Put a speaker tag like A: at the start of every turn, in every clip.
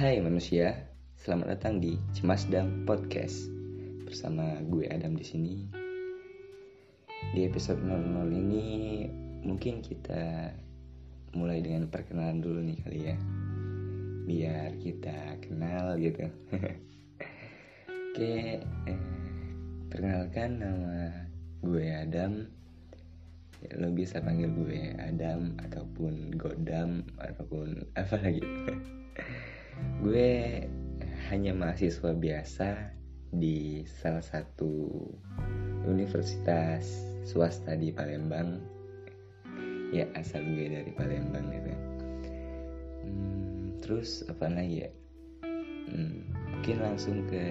A: Hai manusia, selamat datang di Cemasdam Podcast bersama gue Adam di sini. Di episode 00 ini mungkin kita mulai dengan perkenalan dulu nih kali ya, biar kita kenal gitu. Oke, eh, perkenalkan nama gue Adam. Lo bisa panggil gue Adam ataupun Godam ataupun apa lagi. gue hanya mahasiswa biasa di salah satu universitas swasta di Palembang. Ya asal gue dari Palembang gitu. Hmm, terus apa lagi ya? Hmm, mungkin langsung ke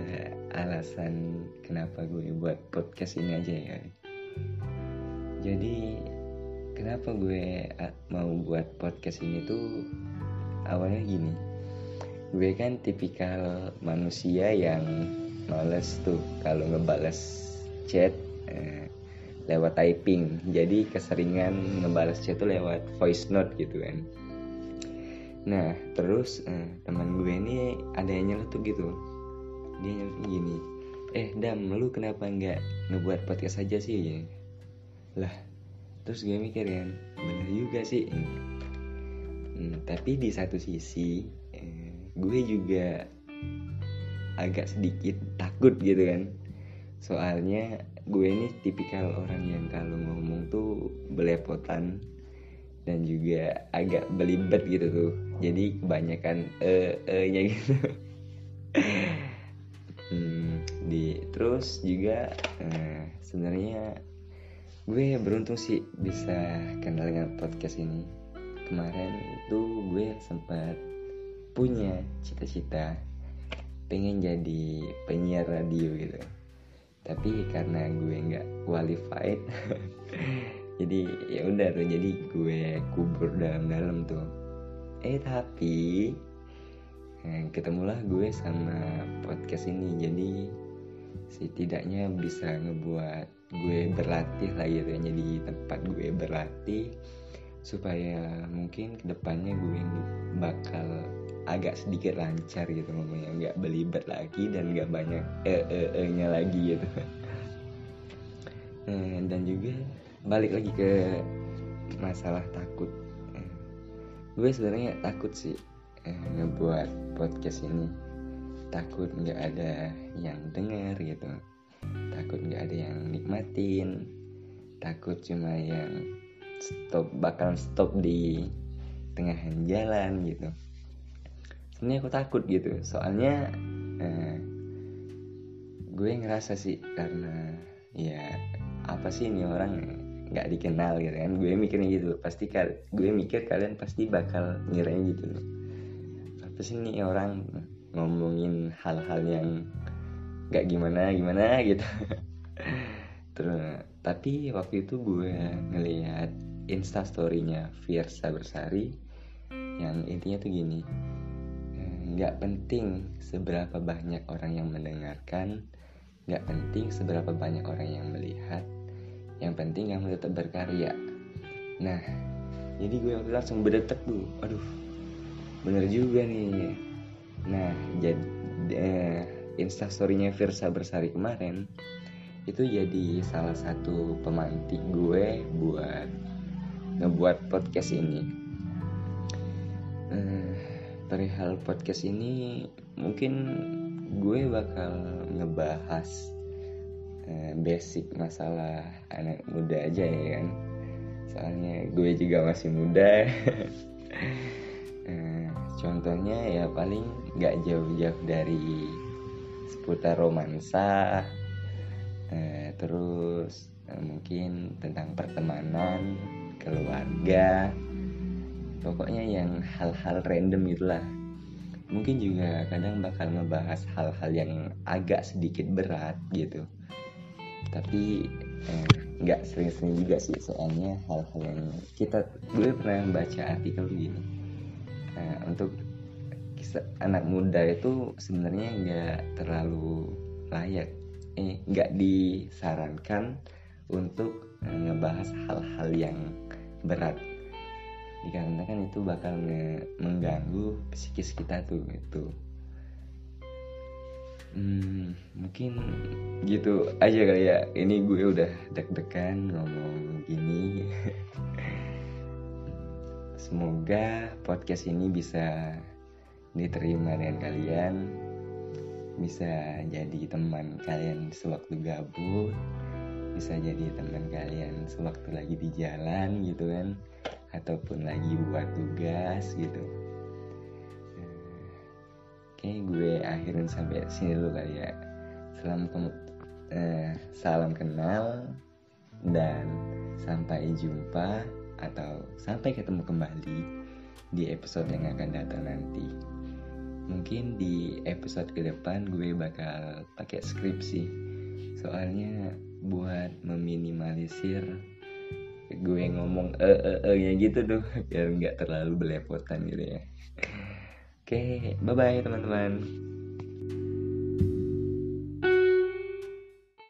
A: alasan kenapa gue buat podcast ini aja ya. Jadi kenapa gue mau buat podcast ini tuh awalnya gini gue kan tipikal manusia yang males tuh kalau ngebales chat eh, lewat typing. Jadi keseringan ngebales chat tuh lewat voice note gitu kan. Nah terus eh, teman gue ini ada yang nyeletuk gitu. Dia nyeletuk gini eh dam lu kenapa nggak ngebuat podcast aja sih? Ya? lah terus gue mikir kan bener juga sih. Hmm, tapi di satu sisi eh, gue juga agak sedikit takut gitu kan. Soalnya gue ini tipikal orang yang kalau ngomong tuh belepotan dan juga agak belibet gitu tuh. Jadi kebanyakan e e nya gitu. Hmm, di terus juga eh, sebenarnya gue beruntung sih bisa kenal dengan podcast ini. Kemarin tuh gue sempat punya cita-cita pengen jadi penyiar radio gitu. Tapi karena gue nggak qualified jadi ya udah tuh jadi gue kubur dalam-dalam tuh. Eh tapi eh, ketemulah gue sama podcast ini jadi setidaknya bisa ngebuat gue berlatih lah gitu jadi tempat gue berlatih supaya mungkin ke depannya gue bakal agak sedikit lancar gitu ngomongnya. Nggak belibet lagi dan nggak banyak e e e nya lagi gitu. Dan juga balik lagi ke masalah takut. Gue sebenarnya takut sih ngebuat podcast ini. Takut nggak ada yang dengar gitu. Takut nggak ada yang nikmatin. Takut cuma yang stop bakal stop di tengah jalan gitu. Sebenarnya aku takut gitu. Soalnya eh, gue ngerasa sih karena ya apa sih ini orang nggak dikenal gitu kan. Gue mikirnya gitu. Pasti kal gue mikir kalian pasti bakal ngiranya gitu. Loh apa sih ini orang ngomongin hal-hal yang nggak gimana gimana gitu. Terus tapi waktu itu gue ngelihat instastorynya Fiersa Bersari yang intinya tuh gini nggak penting seberapa banyak orang yang mendengarkan nggak penting seberapa banyak orang yang melihat yang penting kamu tetap berkarya. Nah jadi gue waktu langsung berdetak tuh aduh bener juga nih. Nah jadi eh, instastorynya Firsa Bersari kemarin itu jadi salah satu pemantik gue buat ngebuat podcast ini. Eh, perihal podcast ini mungkin gue bakal ngebahas eh, basic masalah anak muda aja ya kan? Soalnya gue juga masih muda. Eh, contohnya ya paling nggak jauh-jauh dari seputar romansa terus mungkin tentang pertemanan keluarga pokoknya yang hal-hal random gitulah. Mungkin juga kadang bakal ngebahas hal-hal yang agak sedikit berat gitu. Tapi nggak eh, sering-sering juga sih soalnya hal-hal yang kita gue pernah baca artikel gini eh, untuk anak muda itu sebenarnya nggak terlalu layak. Eh nggak disarankan untuk eh, ngebahas hal-hal yang berat. Dikarenakan itu bakal mengganggu psikis kita tuh itu hmm, mungkin gitu aja kali ya. Ini gue udah deg-degan ngomong gini. Semoga podcast ini bisa diterima dengan kalian bisa jadi teman kalian sewaktu gabut bisa jadi teman kalian sewaktu lagi di jalan gitu kan ataupun lagi buat tugas gitu. Oke gue akhirin sampai sini dulu kali ya. Salam eh, salam kenal dan sampai jumpa atau sampai ketemu kembali di episode yang akan datang nanti. Mungkin di episode ke depan gue bakal pakai skripsi. Soalnya buat meminimalisir gue ngomong e e e ya gitu tuh biar nggak terlalu belepotan gitu ya. Oke bye bye teman-teman